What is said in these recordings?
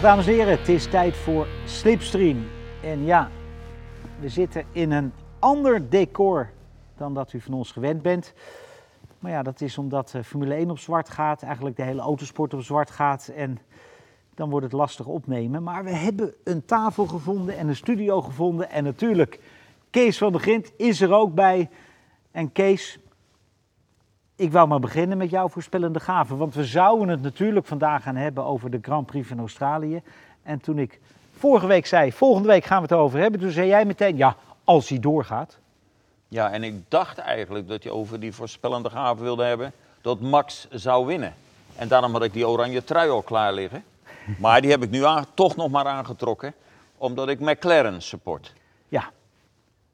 Dames en heren, het is tijd voor Slipstream. En ja, we zitten in een ander decor dan dat u van ons gewend bent. Maar ja, dat is omdat eh, Formule 1 op zwart gaat, eigenlijk de hele autosport op zwart gaat. En dan wordt het lastig opnemen. Maar we hebben een tafel gevonden en een studio gevonden. En natuurlijk, Kees van der Grint is er ook bij. En Kees, ik wou maar beginnen met jouw voorspellende gaven. Want we zouden het natuurlijk vandaag gaan hebben over de Grand Prix van Australië. En toen ik vorige week zei, volgende week gaan we het over hebben. Toen zei jij meteen, ja, als hij doorgaat. Ja, en ik dacht eigenlijk dat je over die voorspellende gave wilde hebben dat Max zou winnen. En daarom had ik die oranje trui al klaar liggen. Maar die heb ik nu aan, toch nog maar aangetrokken, omdat ik McLaren support. Ja,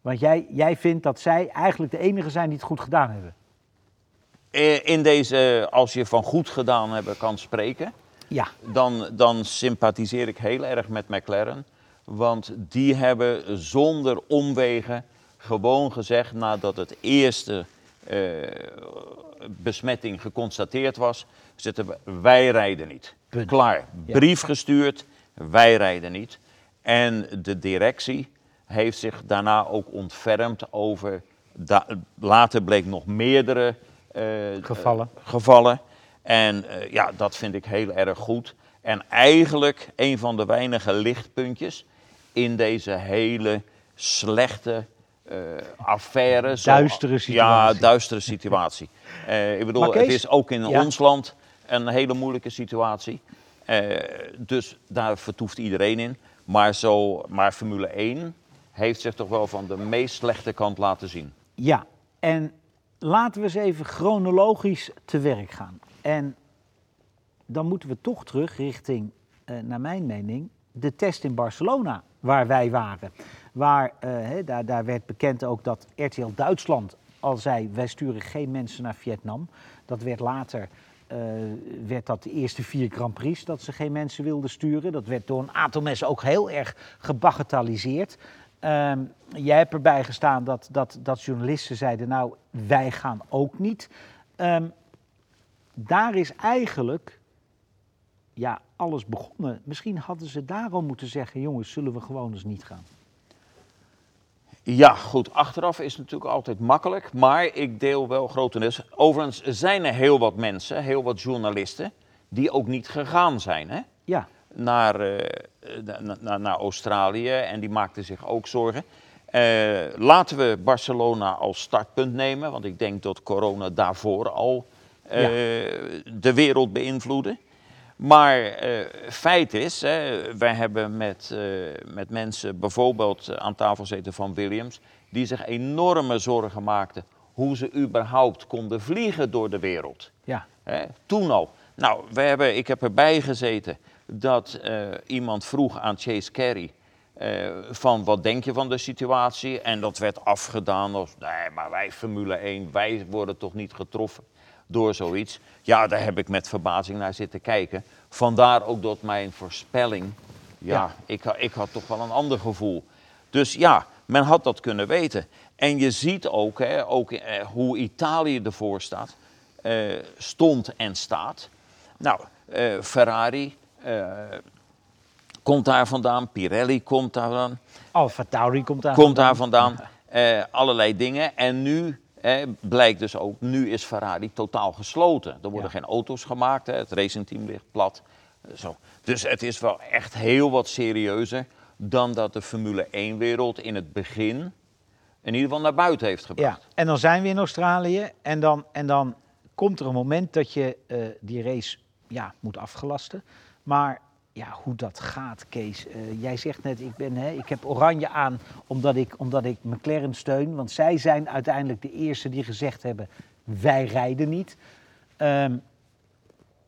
want jij, jij vindt dat zij eigenlijk de enige zijn die het goed gedaan hebben. Eh, In deze, als je van goed gedaan hebben kan spreken, Ja, dan, dan sympathiseer ik heel erg met McLaren. Want die hebben zonder omwegen gewoon gezegd, nadat het eerste eh, besmetting geconstateerd was, zitten we, wij rijden niet. Punt. Klaar. Ja. Brief gestuurd, wij rijden niet. En de directie heeft zich daarna ook ontfermd over, da- later bleek nog meerdere Gevallen. eh, gevallen. En eh, ja, dat vind ik heel erg goed. En eigenlijk een van de weinige lichtpuntjes in deze hele slechte eh, affaire. zo- Duistere situatie. Ja, duistere situatie. Eh, ik bedoel, Kees, het is ook in ja. ons land een hele moeilijke situatie. Eh, dus daar vertoeft iedereen in. Maar, zo, maar Formule 1 heeft zich toch wel van de meest slechte kant laten zien. ja. En laten we eens even chronologisch te werk gaan. En dan moeten we toch terug richting, eh, naar mijn mening, de test in Barcelona, waar wij waren. Waar, eh, daar, daar werd bekend ook dat RTL Duitsland al zei, wij sturen geen mensen naar Vietnam. Dat werd later, eh, werd dat de eerste vier Grand Prix, dat ze geen mensen wilden sturen. Dat werd door een aantal mensen ook heel erg gebagatelliseerd. Ehm, jij hebt erbij gestaan dat, dat, dat journalisten zeiden, nou, wij gaan ook niet. Ehm, daar is eigenlijk ja, alles begonnen. Misschien hadden ze daarom moeten zeggen, jongens, zullen we gewoon eens niet gaan. Ja, goed. Achteraf is natuurlijk altijd makkelijk, maar ik deel wel grotendeels. Overigens zijn er heel wat mensen, heel wat journalisten, die ook niet gegaan zijn hè? Ja, Naar, eh, na- na- naar Australië en die maakten zich ook zorgen. Eh, laten we Barcelona als startpunt nemen, want ik denk dat corona daarvoor al eh, de wereld beïnvloedde. Maar eh, feit is, hè, wij hebben met, met mensen bijvoorbeeld aan tafel zitten van Williams, die zich enorme zorgen maakten hoe ze überhaupt konden vliegen door de wereld. ja, Hè, toen al. Nou, we hebben, ik heb erbij gezeten dat eh, iemand vroeg aan Chase Carey eh, van wat denk je van de situatie? En dat werd afgedaan als, nee, maar wij Formule 1, wij worden toch niet getroffen door zoiets. Ja, daar heb ik met verbazing naar zitten kijken. Vandaar ook dat mijn voorspelling, ja, Ja. Ik, ik had toch wel een ander gevoel. Dus ja, men had dat kunnen weten. En je ziet ook, hè, ook eh, hoe Italië ervoor staat, eh, stond en staat. Nou, eh, Ferrari komt daar vandaan, Pirelli komt daar vandaan, Alfa Tauri komt daar komt daar vandaan. eh, allerlei dingen. En nu eh, blijkt dus ook, nu is Ferrari totaal gesloten. Er worden Ja. geen auto's gemaakt, hè, het racingteam ligt plat. eh, Zo. Dus het is wel echt heel wat serieuzer dan dat de Formule 1-wereld in het begin in ieder geval naar buiten heeft Ja, gebracht. en dan zijn we in Australië en dan, en dan komt er een moment dat je eh, die race ja, moet afgelasten. Maar ja, hoe dat gaat, Kees. eh, jij zegt net, ik, ben, hè, ik heb oranje aan omdat ik, omdat ik McLaren steun. Want zij zijn uiteindelijk de eerste die gezegd hebben, wij rijden niet. Ehm,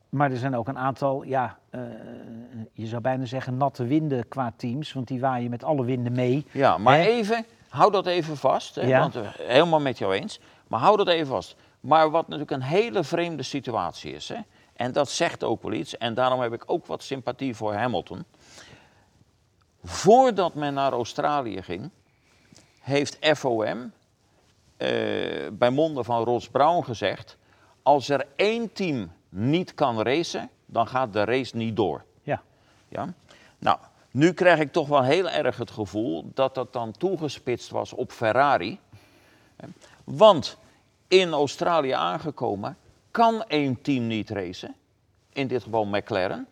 maar er zijn ook een aantal, ja, eh, je zou bijna zeggen natte winden qua teams. Want die waaien met alle winden mee. Ja, maar Hè? even, hou dat even vast. Hè, Ja. Want eh, helemaal met jou eens. Maar hou dat even vast. Maar wat natuurlijk een hele vreemde situatie is. Hè, en dat zegt ook wel iets. En daarom heb ik ook wat sympathie voor Hamilton. Voordat men naar Australië ging, heeft FOM eh, bij monden van Ross Brown gezegd: als er één team niet kan racen, dan gaat de race niet door. Ja, Ja? Nou, nu krijg ik toch wel heel erg het gevoel dat dat dan toegespitst was op Ferrari. Want in Australië aangekomen kan één team niet racen. In dit geval McLaren.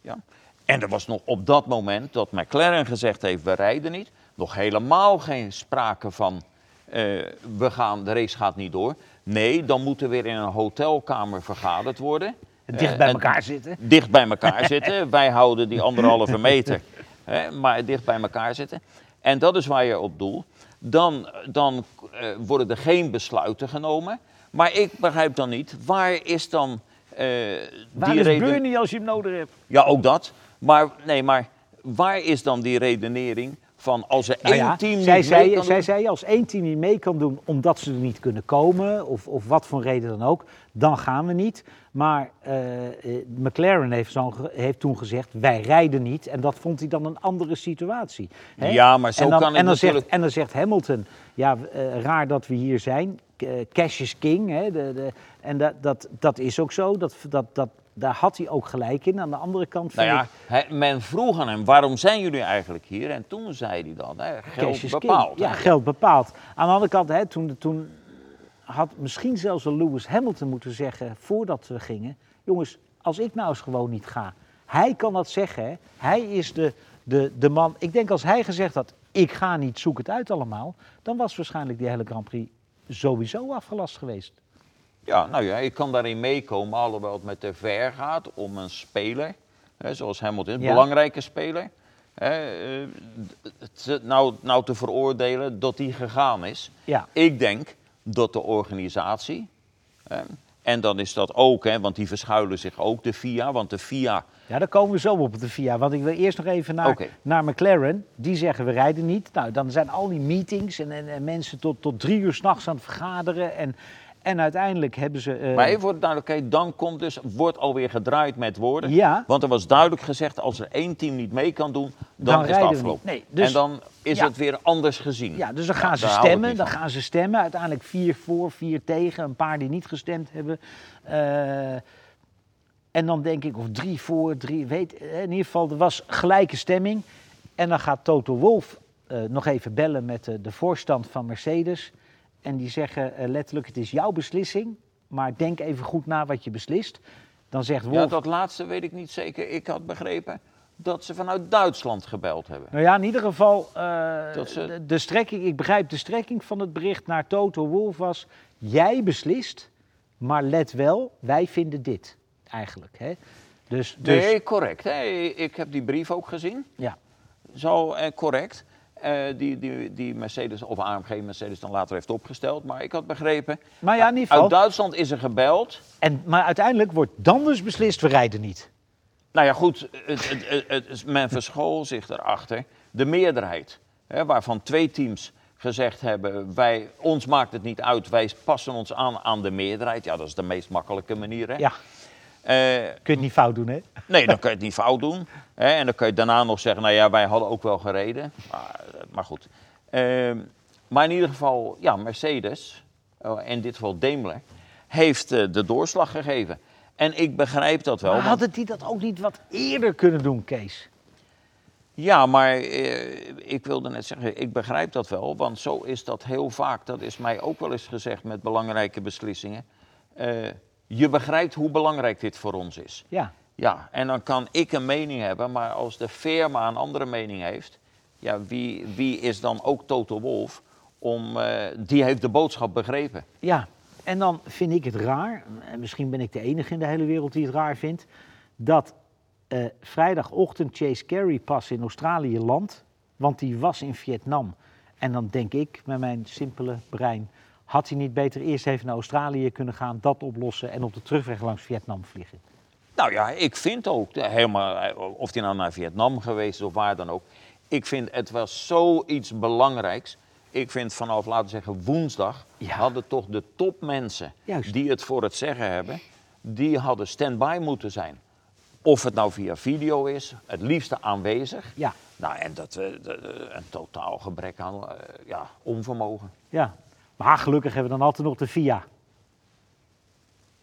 Ja. En er was nog op dat moment dat McLaren gezegd heeft, we rijden niet. Nog helemaal geen sprake van, eh, we gaan, de race gaat niet door. Nee, dan moet er weer in een hotelkamer vergaderd worden. Dicht Eh, bij elkaar zitten. dicht bij elkaar zitten. Wij houden die anderhalve meter, hè, maar dicht bij elkaar zitten. En dat is waar je op doelt. Dan, dan eh, worden er geen besluiten genomen. Maar ik begrijp dan niet, waar is dan eh Waar die is reden... Bernie als je hem nodig hebt? Ja, ook dat. Maar, nee, maar waar is dan die redenering van als er Nou één ja, team zij, niet mee kan zij doen- zei als één team niet mee kan doen omdat ze er niet kunnen komen, of, of wat voor reden dan ook, dan gaan we niet. Maar eh, eh, McLaren heeft, zo, heeft toen gezegd, wij rijden niet. En dat vond hij dan een andere situatie. hè? Ja, maar zo en dan, kan het en dan natuurlijk- Zegt, en dan zegt Hamilton, ja, eh, raar dat we hier zijn. Eh, cash is king. Hè? De, de, en dat, dat, dat is ook zo. Dat, dat, dat, daar had hij ook gelijk in. Aan de andere kant vind Nou ja, ik, hij- men vroeg aan hem, waarom zijn jullie eigenlijk hier? En toen zei hij dan, hè, Cash geld is king. bepaalt. Ja, geld bepaalt. Aan de andere kant, hè, toen, toen had misschien zelfs een Lewis Hamilton moeten zeggen, voordat we gingen, jongens, als ik nou eens gewoon niet ga. Hij kan dat zeggen, hè. Hij is de, de, de man. Ik denk als hij gezegd had, ik ga niet, zoek het uit allemaal, dan was waarschijnlijk die hele Grand Prix sowieso afgelast geweest. Ja, nou ja, ik kan daarin meekomen, alhoewel het met de ver gaat om een speler, hè, zoals Hamilton, een Ja. belangrijke speler, hè, eh, het- nou, nou te veroordelen dat die gegaan is. Ja. Ik denk dat de organisatie, hè, en dan is dat ook, hè, want die verschuilen zich ook, de FIA, want de FIA, Ja, daar komen we zo op de VIA. Want ik wil eerst nog even naar, naar McLaren. Die zeggen we rijden niet. Nou, dan zijn al die meetings en, en, en mensen tot, tot drie uur s'nachts aan het vergaderen. En, en uiteindelijk hebben ze. eh, maar even voor de duidelijkheid, dan komt dus, wordt alweer gedraaid met woorden. Ja. Want er was duidelijk gezegd, als er één team niet mee kan doen, dan, Dan is het afgelopen. Nee, dus- en dan is Ja. het weer anders gezien. Ja, dus dan gaan ze stemmen. Dan gaan ze stemmen. Uiteindelijk vier voor, vier tegen. Een paar die niet gestemd hebben. Eh, en dan denk ik, of drie voor, drie. Weet, eh, in ieder geval, er was gelijke stemming. En dan gaat Toto Wolf nog even bellen met de, de voorstand van Mercedes. En die zeggen eh, letterlijk: het is jouw beslissing. Maar denk even goed na wat je beslist. Dan zegt Wolf. Ja, dat laatste weet ik niet zeker. Ik had begrepen dat ze vanuit Duitsland gebeld hebben. Nou ja, in ieder geval, eh, Dat ze- de, de strekking, ik begrijp de strekking van het bericht naar Toto Wolf was, jij beslist, maar let wel, wij vinden dit eigenlijk. Hè? Dus, dus Nee, correct. hè. Ik heb die brief ook gezien. ja. Zo, eh, correct. Eh, die, die, die Mercedes, of AMG Mercedes dan later heeft opgesteld. Maar ik had begrepen, Maar ja, ieder uit Duitsland is er gebeld. en, maar uiteindelijk wordt dan dus beslist, we rijden niet. Nou ja, goed, het, het, het, het- men verschool zich erachter. De meerderheid, hè, waarvan twee teams gezegd hebben, wij, ons maakt het niet uit, wij passen ons aan aan de meerderheid. Ja, dat is de meest makkelijke manier. Hè? Ja, Eh, kun je het niet fout doen, hè? Nee, dan kan je het niet fout doen. Hè? En dan kun je daarna nog zeggen, nou ja, wij hadden ook wel gereden. Maar, eh, maar goed. Ehm, maar in ieder geval, ja, Mercedes, oh, in dit geval Daimler, heeft eh, de doorslag gegeven. En ik begrijp dat wel. Maar want- hadden die dat ook niet wat eerder kunnen doen, Kees? ja, maar eh, ik wilde net zeggen, ik begrijp dat wel. Want zo is dat heel vaak. Dat is mij ook wel eens gezegd met belangrijke beslissingen. Eh, je begrijpt hoe belangrijk dit voor ons is. Ja, Ja, en dan kan ik een mening hebben, maar als de firma een andere mening heeft, ja, wie, wie is dan ook Toto Wolf? Om, eh, die heeft de boodschap begrepen. Ja, en dan vind ik het raar, en misschien ben ik de enige in de hele wereld die het raar vindt, dat eh, vrijdagochtend Chase Carey pas in Australië landt, want die was in Vietnam. En dan denk ik, met mijn simpele brein, had hij niet beter eerst even naar Australië kunnen gaan, dat oplossen en op de terugweg langs Vietnam vliegen? Nou ja, ik vind ook, helemaal, eh, of hij nou naar Vietnam geweest is of waar dan ook. Ik vind het was zoiets belangrijks. Ik vind vanaf, laten we zeggen, woensdag Ja. hadden toch de topmensen Juist. die het voor het zeggen hebben, die hadden stand-by moeten zijn. Of het nou via video is, het liefste aanwezig. Ja, Nou, en dat eh, een totaal gebrek aan eh, ja, onvermogen. ja. Maar gelukkig hebben we dan altijd nog de VIA.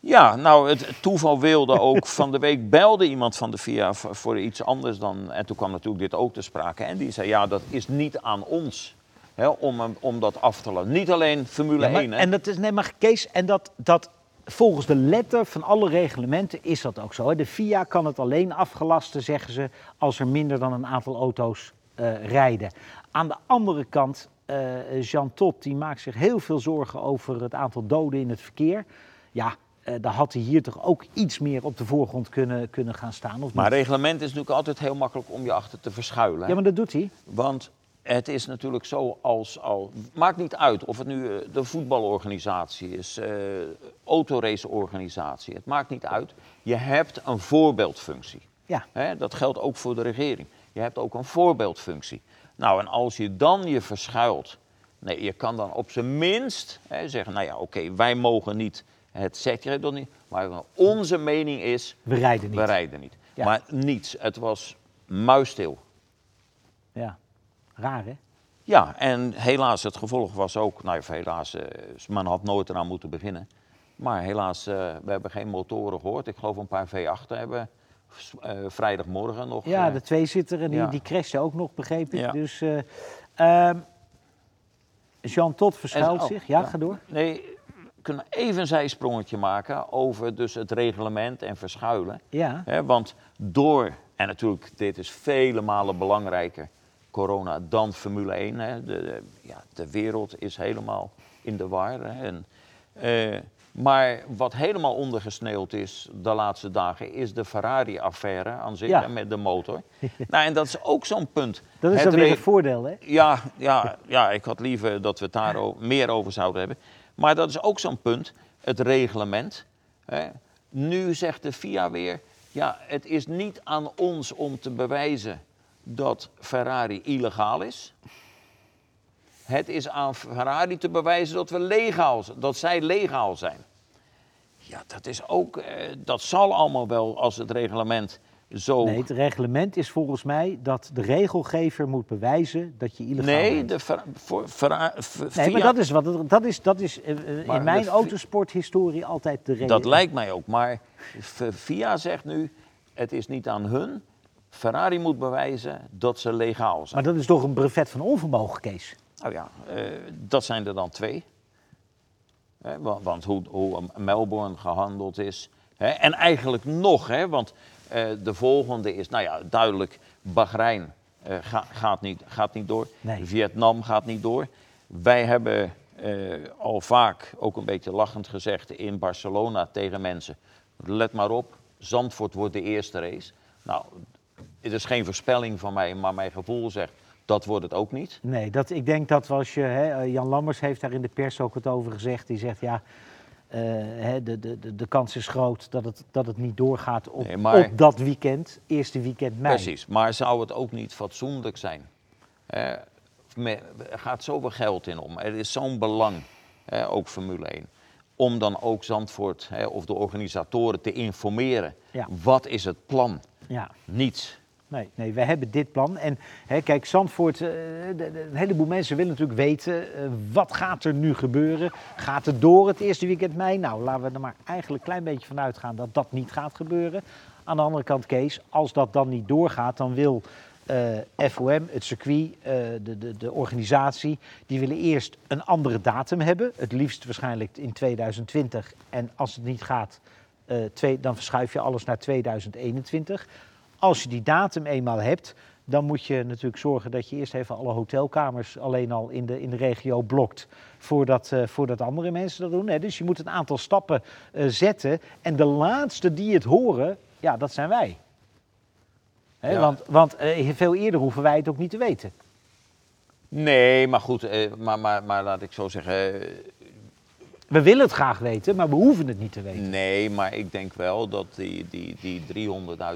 Ja, nou, het toeval wilde ook. Van de week belde iemand van de VIA voor, iets anders dan. En toen kwam natuurlijk dit ook te sprake. En die zei: Ja, dat is niet aan ons hè, om, om dat af te laten. Niet alleen Formule Ja, maar- 1. Hè. En dat is, nee, maar Kees, en dat, dat volgens de letter van alle reglementen is dat ook zo. Hè. De FIA kan het alleen afgelasten, zeggen ze, als er minder dan een aantal auto's eh, rijden. Aan de andere kant, eh, Jean Todt, die maakt zich heel veel zorgen over het aantal doden in het verkeer. Ja, eh daar had hij hier toch ook iets meer op de voorgrond kunnen, kunnen gaan staan, of Maar niet? reglement is natuurlijk altijd heel makkelijk om je achter te verschuilen. hè. Ja, maar dat doet hij. Want het is natuurlijk zo als al. Maakt niet uit of het nu eh, de voetbalorganisatie is, eh autoraceorganisatie. Het maakt niet uit. Je hebt een voorbeeldfunctie. Ja. Hè, dat geldt ook voor de regering. Je hebt ook een voorbeeldfunctie. Nou, en als je dan je verschuilt. Nee, je kan dan op zijn minst hè, zeggen: Nou ja, oké, wij mogen niet het setje dan niet. Maar onze mening is: We rijden niet. we rijden niet. Ja. Maar niets. Het was muisstil. Ja, raar hè? Ja, en helaas, het gevolg was ook, nou ja, helaas, eh, men had nooit eraan moeten beginnen. Maar helaas, eh, we hebben geen motoren gehoord. Ik geloof een paar V8 hebben eh, vrijdagmorgen nog. Ja, de tweezitter en die, ja. die crashte ook nog, begreep ik. Ja. Dus eh, ehm, Jean Todt verschuilt En- oh, zich. Ja, ja. ga door. Nee, we kunnen even een zijsprongetje maken over dus het reglement en verschuilen. Ja, want door, en natuurlijk, dit is vele malen belangrijker, corona, dan Formule 1. Hè. De, de- ja, de wereld is helemaal in de war. En, eh, maar wat helemaal ondergesneeuwd is de laatste dagen, is de Ferrari-affaire aan zich Ja. met de motor. nou, en dat is ook zo'n punt. dat is Het dan weer een voordeel, hè? ja, ja, ja, ik had liever dat we het daar meer over zouden hebben. Maar dat is ook zo'n punt, het reglement. Hè. Nu zegt de FIA weer, ja, het is niet aan ons om te bewijzen dat Ferrari illegaal is. Het is aan Ferrari te bewijzen dat, we legaal, dat zij legaal zijn. Ja, dat is ook, eh, dat zal allemaal wel als het reglement zo... Nee, het reglement is volgens mij dat de regelgever moet bewijzen dat je illegaal Nee, bent. de voor Nee, maar dat is, wat, dat is, dat is eh, eh, in mijn autosporthistorie altijd de regel. Dat lijkt mij ook. Maar FIA zegt nu, het is niet aan hun. Ferrari moet bewijzen dat ze legaal zijn. Maar dat is toch een brevet van onvermogen, Kees? Nou ja, eh, dat zijn er dan twee. Want hoe, hoe Melbourne gehandeld is. Hè, en eigenlijk nog, hè, want de volgende is, nou ja, duidelijk, Bahrein eh, ga- gaat, niet, gaat niet door. Nee. Vietnam gaat niet door. Wij hebben eh, al vaak, ook een beetje lachend gezegd, in Barcelona tegen mensen. Let maar op, Zandvoort wordt de eerste race. Nou, het is geen voorspelling van mij, maar mijn gevoel zegt, dat wordt het ook niet. Nee, dat, ik denk dat als je, hè, eh, Jan Lammers heeft daar in de pers ook wat over gezegd. Die zegt ja, eh, hè, de, de, de, de kans is groot dat het, dat het niet doorgaat op, Nee, maar- op dat weekend, eerste weekend mei. Precies, maar zou het ook niet fatsoenlijk zijn? Eh, er gaat zoveel geld in om. Er is zo'n belang, eh, ook Formule 1, om dan ook Zandvoort hè, of de organisatoren te informeren. Ja. Wat is het plan? Ja, Niets. Nee, nee, we hebben dit plan. En hè, kijk, Zandvoort, eh, een heleboel mensen willen natuurlijk weten, eh, wat gaat er nu gebeuren? Gaat het door het eerste weekend mei? Nou, laten we er maar eigenlijk een klein beetje van uitgaan dat dat niet gaat gebeuren. Aan de andere kant, Kees, als dat dan niet doorgaat, dan wil eh, FOM, het circuit, de, de, de organisatie, die willen eerst een andere datum hebben. Het liefst waarschijnlijk in 2020. En als het niet gaat, twee, dan verschuif je alles naar 2021. Als je die datum eenmaal hebt, dan moet je natuurlijk zorgen dat je eerst even alle hotelkamers alleen al in de, in de regio blokt. Voordat, eh, voordat andere mensen dat doen. Hè. Dus je moet een aantal stappen eh, zetten. En de laatste die het horen, ja, dat zijn wij. Hè, Ja. Want, want eh, veel eerder hoeven wij het ook niet te weten. Nee, maar goed, maar, maar, maar laat ik zo zeggen. We willen het graag weten, maar we hoeven het niet te weten. nee, maar ik denk wel dat die, die, die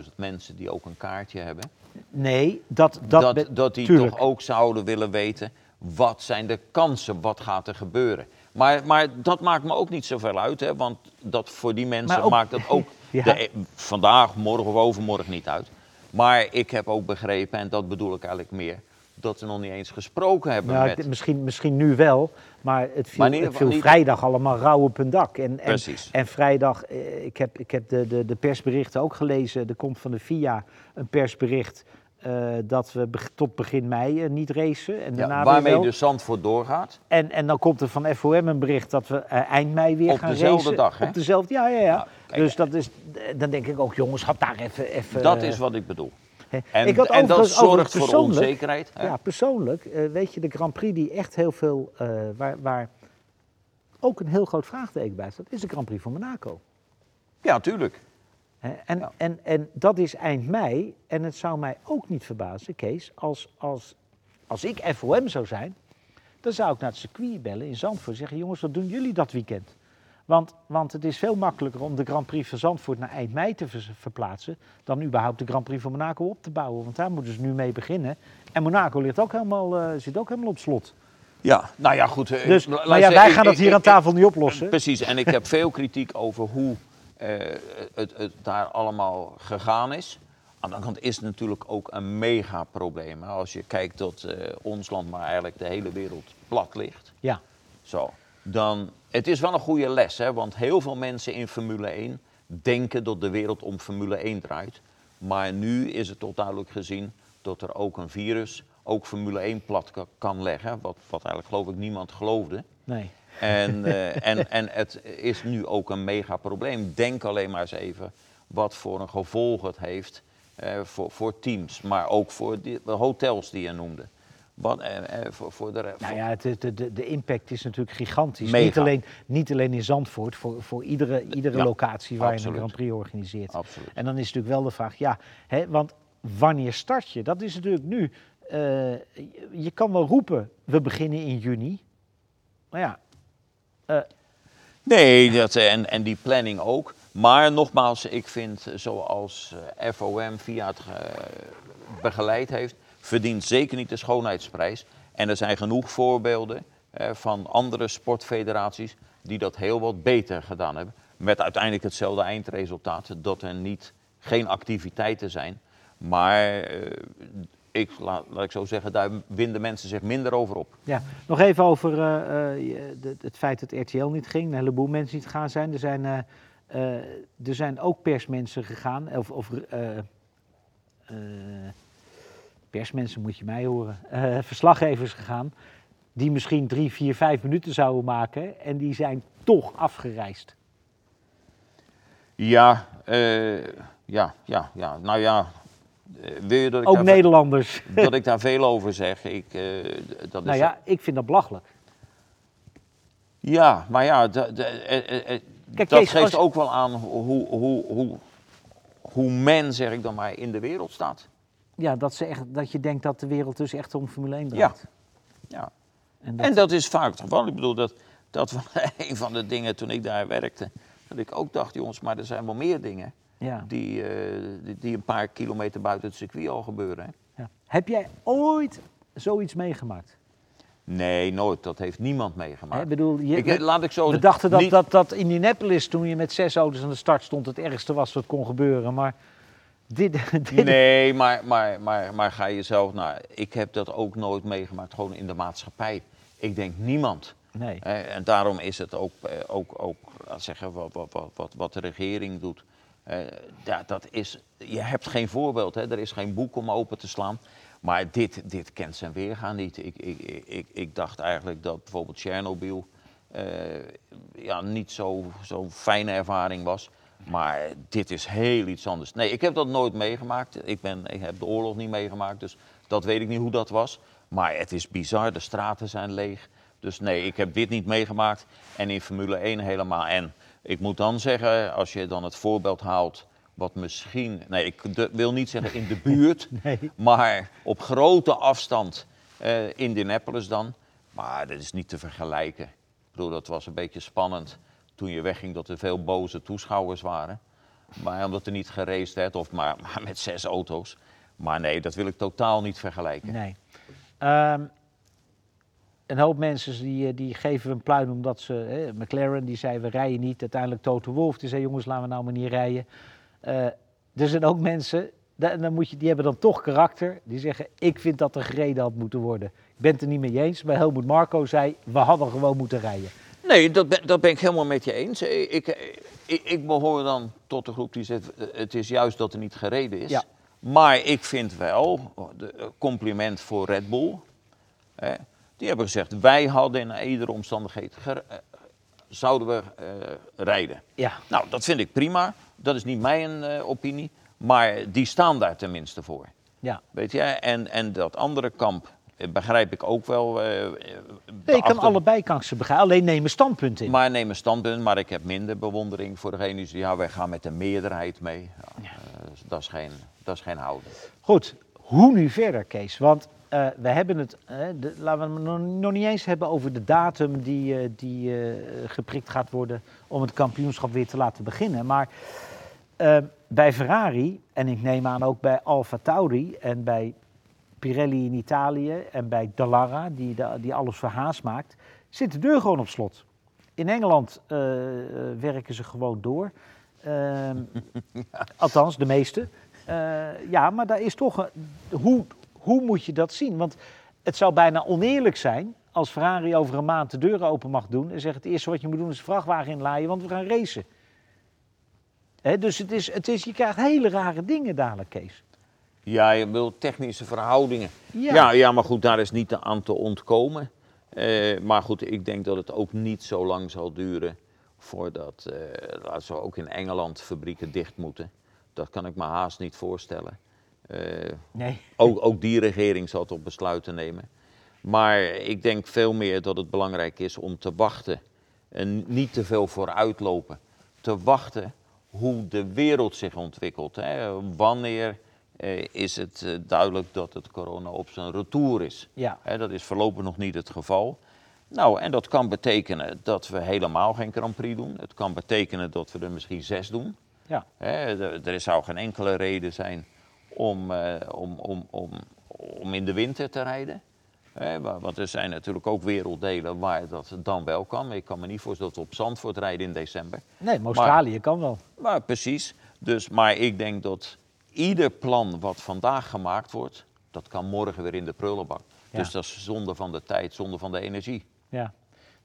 300.000 mensen die ook een kaartje hebben. Nee, dat, dat, dat, dat, die tuurlijk. toch ook zouden willen weten, wat zijn de kansen, wat gaat er gebeuren. Maar, maar dat maakt me ook niet zoveel uit, hè, want dat voor die mensen ook- maakt dat ook Ja. de- e- vandaag, morgen of overmorgen niet uit. Maar ik heb ook begrepen, en dat bedoel ik eigenlijk meer, dat we nog niet eens gesproken hebben Nou, met... misschien, misschien nu wel, maar het viel, Maar het viel niet- vrijdag allemaal rauw op hun dak. En, en, Precies. en vrijdag, eh, ik heb, ik heb de, de, de persberichten ook gelezen. Er komt van de FIA een persbericht eh, dat we tot begin mei eh, niet racen. En, Ja, daarna weer waarmee wel. dus Zandvoort doorgaat. en, en dan komt er van FOM een bericht dat we eind mei weer Op gaan dezelfde racen. dag, hè? Op dezelfde, ja, ja, ja. Ja, kijk. dus dat is, dan denk ik ook, jongens, had daar even... even Dat is wat ik bedoel. En, ik had en dat zorgt voor onzekerheid. hè? Ja, persoonlijk, eh, weet je, de Grand Prix die echt heel veel, eh, waar, waar ook een heel groot vraagteken bij staat, is de Grand Prix van Monaco. ja, tuurlijk. En, Ja. en, en dat is eind mei. En het zou mij ook niet verbazen, Kees, als, als, als ik FOM zou zijn, dan zou ik naar het circuit bellen in Zandvoort en zeggen, jongens, wat doen jullie dat weekend? Want, want het is veel makkelijker om de Grand Prix van Zandvoort naar eind mei te ver- verplaatsen dan überhaupt de Grand Prix van Monaco op te bouwen. Want daar moeten ze nu mee beginnen. En Monaco ligt ook helemaal, eh, zit ook helemaal op slot. Ja, nou ja, goed. eh, Dus, maar ja, wij gaan dat hier ik- aan tafel niet oplossen. Precies, en ik heb veel kritiek over hoe eh, het, het daar allemaal gegaan is. Aan de andere kant is het natuurlijk ook een mega probleem. Als je kijkt dat ons land, maar eigenlijk de hele wereld plat ligt. Ja, Zo, dan, het is wel een goede les, hè, want heel veel mensen in Formule 1 denken dat de wereld om Formule 1 draait. Maar nu is het tot duidelijk gezien dat er ook een virus ook Formule 1 plat ka- kan leggen. Wat, wat eigenlijk geloof ik niemand geloofde. nee. En, eh, en, en het is nu ook een mega probleem. Denk alleen maar eens even wat voor een gevolg het heeft eh, voor, voor teams, maar ook voor de hotels die je noemde. Wat, eh, eh, voor, voor de, Nou ja, het, de, de, de impact is natuurlijk gigantisch. Mega. Niet alleen, niet alleen in Zandvoort, voor, voor iedere, iedere Ja, locatie waar je een Grand Prix organiseert. Absoluut. En dan is natuurlijk wel de vraag, ja, hè, want wanneer start je? Dat is natuurlijk nu. eh, je, kan wel roepen, we beginnen in juni. Maar ja, Nee, dat, eh, en, en die planning ook. Maar nogmaals, ik vind eh, zoals eh, FOM via het eh, begeleid heeft, verdient zeker niet de schoonheidsprijs. En er zijn genoeg voorbeelden van andere sportfederaties die dat heel wat beter gedaan hebben. Met uiteindelijk hetzelfde eindresultaat, dat er niet, geen activiteiten zijn. Maar eh, ik, laat, ik zo zeggen, daar winden mensen zich minder over op. ja. nog even over eh, eh, het feit dat RTL niet ging. Een heleboel mensen niet gegaan zijn. Er zijn, er zijn ook persmensen gegaan. Of, of persmensen moet je mij horen. eh, verslaggevers gegaan. Die misschien drie, vier, vijf minuten zouden maken. En die zijn toch afgereisd. Ja, eh, ja, ja, ja, nou ja. eh, wil je dat ik, Ook daar, Nederlanders. dat ik daar veel over zeg? Ik, dat is, Nou ja, ik vind dat belachelijk. ja, maar ja, Kijk, dat Kees, geeft als- ook wel aan hoe, hoe, hoe, hoe men, zeg ik dan maar, in de wereld staat. Ja, dat, ze echt, dat je denkt dat de wereld dus echt om Formule 1 Ja. draait. Ja. En dat, En dat is vaak toch wel. Ik bedoel, dat, dat was een van de dingen toen ik daar werkte. Dat ik ook dacht, jongens, maar er zijn wel meer dingen ja, die, eh, die, die een paar kilometer buiten het circuit al gebeuren. Hè? ja. Heb jij ooit zoiets meegemaakt? Nee, nooit. Dat heeft niemand meegemaakt. Ik bedoel, je, Ik, we, eh, laat ik zo we dachten dat, niet- dat, dat Indianapolis, toen je met zes auto's aan de start stond, het ergste was wat kon gebeuren. Maar dit, dit Nee, maar, maar, maar, maar ga jezelf naar. Ik heb dat ook nooit meegemaakt, gewoon in de maatschappij. Ik denk niemand. nee. En daarom is het ook, eh, ook, ook zeggen, wat, wat, wat, wat, wat de regering doet. eh, ja, dat is, je hebt geen voorbeeld, hè? er is geen boek om open te slaan. Maar dit, dit kent zijn weergaan niet. Ik, ik, ik, ik, ik dacht eigenlijk dat bijvoorbeeld Tsjernobyl eh, ja, niet zo'n zo fijne ervaring was. Maar dit is heel iets anders. Nee, ik heb dat nooit meegemaakt. Ik, ben, ik heb de oorlog niet meegemaakt, dus dat weet ik niet hoe dat was. Maar het is bizar, de straten zijn leeg. Dus nee, ik heb dit niet meegemaakt. En in Formule 1 helemaal. En ik moet dan zeggen, als je dan het voorbeeld haalt, wat misschien, nee, ik de- wil niet zeggen in de buurt, Nee. maar op grote afstand eh Indianapolis dan. Maar dat is niet te vergelijken. Ik bedoel, dat was een beetje spannend toen je wegging dat er veel boze toeschouwers waren. Maar omdat er niet geraced werd, of maar, maar met zes auto's. Maar nee, dat wil ik totaal niet vergelijken. nee. Ehm, een hoop mensen die, eh, die geven een pluim omdat ze... McLaren die zei we rijden niet. Uiteindelijk Toto Wolff die zei jongens laten we nou maar niet rijden. Eh, er zijn ook mensen Da- dan moet je, die hebben dan toch karakter. Die zeggen, ik vind dat er gereden had moeten worden. Ik ben het er niet mee eens. Maar Helmoet Marco zei, we hadden gewoon moeten rijden. Nee, dat ben, dat ben ik helemaal met je eens. Ik, ik, ik, ik behoor dan tot de groep die zegt, eh, het is juist dat er niet gereden is. Ja. Maar ik vind wel, eh, compliment voor Red Bull. Hè, die hebben gezegd, wij hadden in iedere omstandigheid, ger- eh, zouden we eh, rijden. Ja, Nou, dat vind ik prima. Dat is niet mijn eh, opinie. Maar die staan daar tenminste voor. ja. Weet je, en, en dat andere kamp eh, begrijp ik ook wel. eh, eh, Nee, ik kan achter- allebei kansen begrijpen. Alleen nemen standpunt in. Maar neem een standpunt, maar ik heb minder bewondering voor degene die zeggen, ja, wij gaan met de meerderheid mee. Ja, eh, dat, is geen, dat is geen houden. Goed, hoe nu verder, Kees? Want eh, we hebben het, eh, de, laten we het nog, niet eens hebben over de datum die, eh, die eh, geprikt gaat worden om het kampioenschap weer te laten beginnen. Maar eh, bij Ferrari, en ik neem aan ook bij Alfa Tauri en bij Pirelli in Italië en bij Dallara, die, die alles voor Haas maakt, zit de deur gewoon op slot. In Engeland eh, werken ze gewoon door. Ehm, Althans, de meeste. Eh, ja, maar daar is toch een, hoe, hoe moet je dat zien? Want het zou bijna oneerlijk zijn als Ferrari over een maand de deuren open mag doen en zegt het eerste wat je moet doen is de vrachtwagen inlaaien, want we gaan racen. Hè, dus het is, het is, je krijgt hele rare dingen dadelijk, Kees. Ja, je wil technische verhoudingen. Ja. Ja, ja, maar goed, daar is niet aan te ontkomen. Eh, maar goed, ik denk dat het ook niet zo lang zal duren voordat, eh laten we ook in Engeland fabrieken dicht moeten. Dat kan ik me haast niet voorstellen. Eh, Nee. Ook, ook die regering zal tot besluiten nemen. Maar ik denk veel meer dat het belangrijk is om te wachten. En niet te veel vooruitlopen. Te wachten hoe de wereld zich ontwikkelt. Hè. Wanneer eh, is het eh, duidelijk dat het corona op zijn retour is? Ja. Hè, dat is voorlopig nog niet het geval. Nou, en dat kan betekenen dat we helemaal geen Grand Prix doen. Het kan betekenen dat we er misschien zes doen. Ja. Hè, er, zou geen enkele reden zijn om, eh, om, om, om, om in de winter te rijden. Hè, want er zijn natuurlijk ook werelddelen waar dat dan wel kan. Ik kan me niet voorstellen dat we op Zandvoort rijden in december. Nee, maar Australië kan wel. Maar precies. Dus, maar ik denk dat ieder plan wat vandaag gemaakt wordt, dat kan morgen weer in de prullenbak. Ja. Dus dat is zonde van de tijd, zonde van de energie. Ja,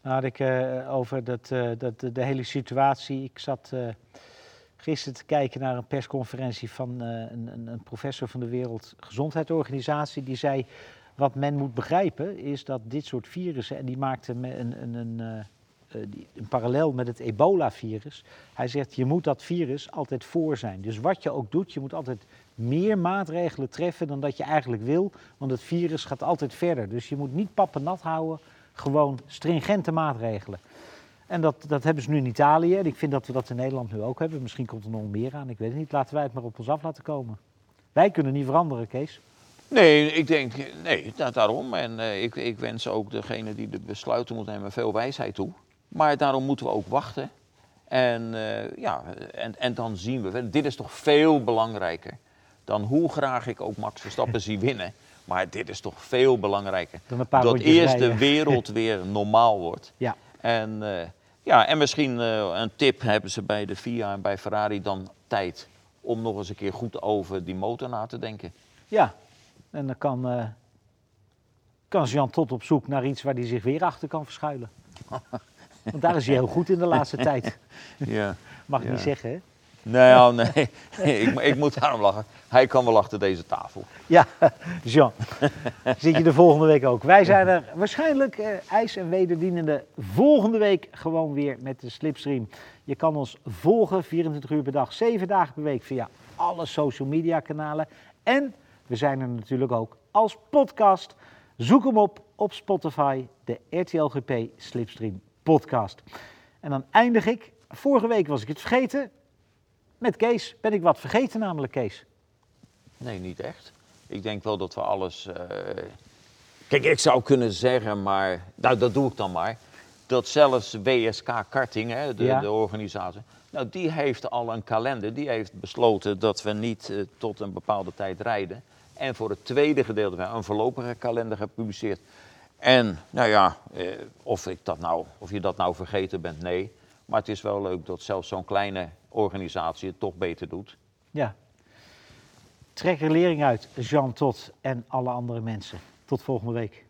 nou had ik eh, over dat, eh, dat, de, hele situatie. Ik zat eh, gisteren te kijken naar een persconferentie van een, een, professor van de Wereldgezondheidsorganisatie. Die zei, wat men moet begrijpen is dat dit soort virussen, en die maakte een, een, een, die- een parallel met het ebola-virus. Hij zegt, je moet dat virus altijd voor zijn. Dus wat je ook doet, je moet altijd meer maatregelen treffen dan dat je eigenlijk wil. Want het virus gaat altijd verder. Dus je moet niet pappen nat houden, gewoon stringente maatregelen. En dat, dat hebben ze nu in Italië. En ik vind dat we dat in Nederland nu ook hebben. Misschien komt er nog meer aan, ik weet het niet. Laten wij het maar op ons af laten komen. Wij kunnen niet veranderen, Kees. Nee, ik denk, nee, da- daarom. En eh, ik, ik wens ook degene die de besluiten moet nemen veel wijsheid toe. Maar daarom moeten we ook wachten. En, eh, ja, en, en dan zien we, dit is toch veel belangrijker dan hoe graag ik ook Max Verstappen zie winnen. Maar dit is toch veel belangrijker. Dan een paar dat eerst de wereld weer normaal wordt. Ja, En, eh, ja, en misschien eh, een tip hebben ze bij de FIA en bij Ferrari dan tijd om nog eens een keer goed over die motor na te denken. ja. En dan kan, eh, kan Jean tot op zoek naar iets waar hij zich weer achter kan verschuilen. Want daar is hij heel goed in de laatste tijd. Ja. Mag ik Ja. niet zeggen, hè? Nee, oh, nee. ik, ik moet daarom lachen. Hij kan wel achter deze tafel. Ja, Jean. Zit je de volgende week ook. Wij zijn er waarschijnlijk eh, ijs- en wederdienende volgende week gewoon weer met de slipstream. Je kan ons volgen 24 uur per dag, 7 dagen per week via alle social media kanalen. En we zijn er natuurlijk ook als podcast. Zoek hem op op Spotify, de RTL GP Slipstream podcast. En dan eindig ik. Vorige week was ik het vergeten. Met Kees ben ik wat vergeten namelijk Kees. Nee, niet echt. Ik denk wel dat we alles. eh, Kijk, ik zou kunnen zeggen, maar. Nou, dat doe ik dan maar. Dat zelfs WSK Karting, hè, de, Ja. de organisatie. Nou, die heeft al een kalender. Die heeft besloten dat we niet eh, tot een bepaalde tijd rijden. En voor het tweede gedeelte hebben we een voorlopige kalender gepubliceerd. En nou ja, eh, of, ik dat nou, of je dat nou vergeten bent, nee. Maar het is wel leuk dat zelfs zo'n kleine organisatie het toch beter doet. Ja. Trek er lering uit, Jean Tot en alle andere mensen. Tot volgende week.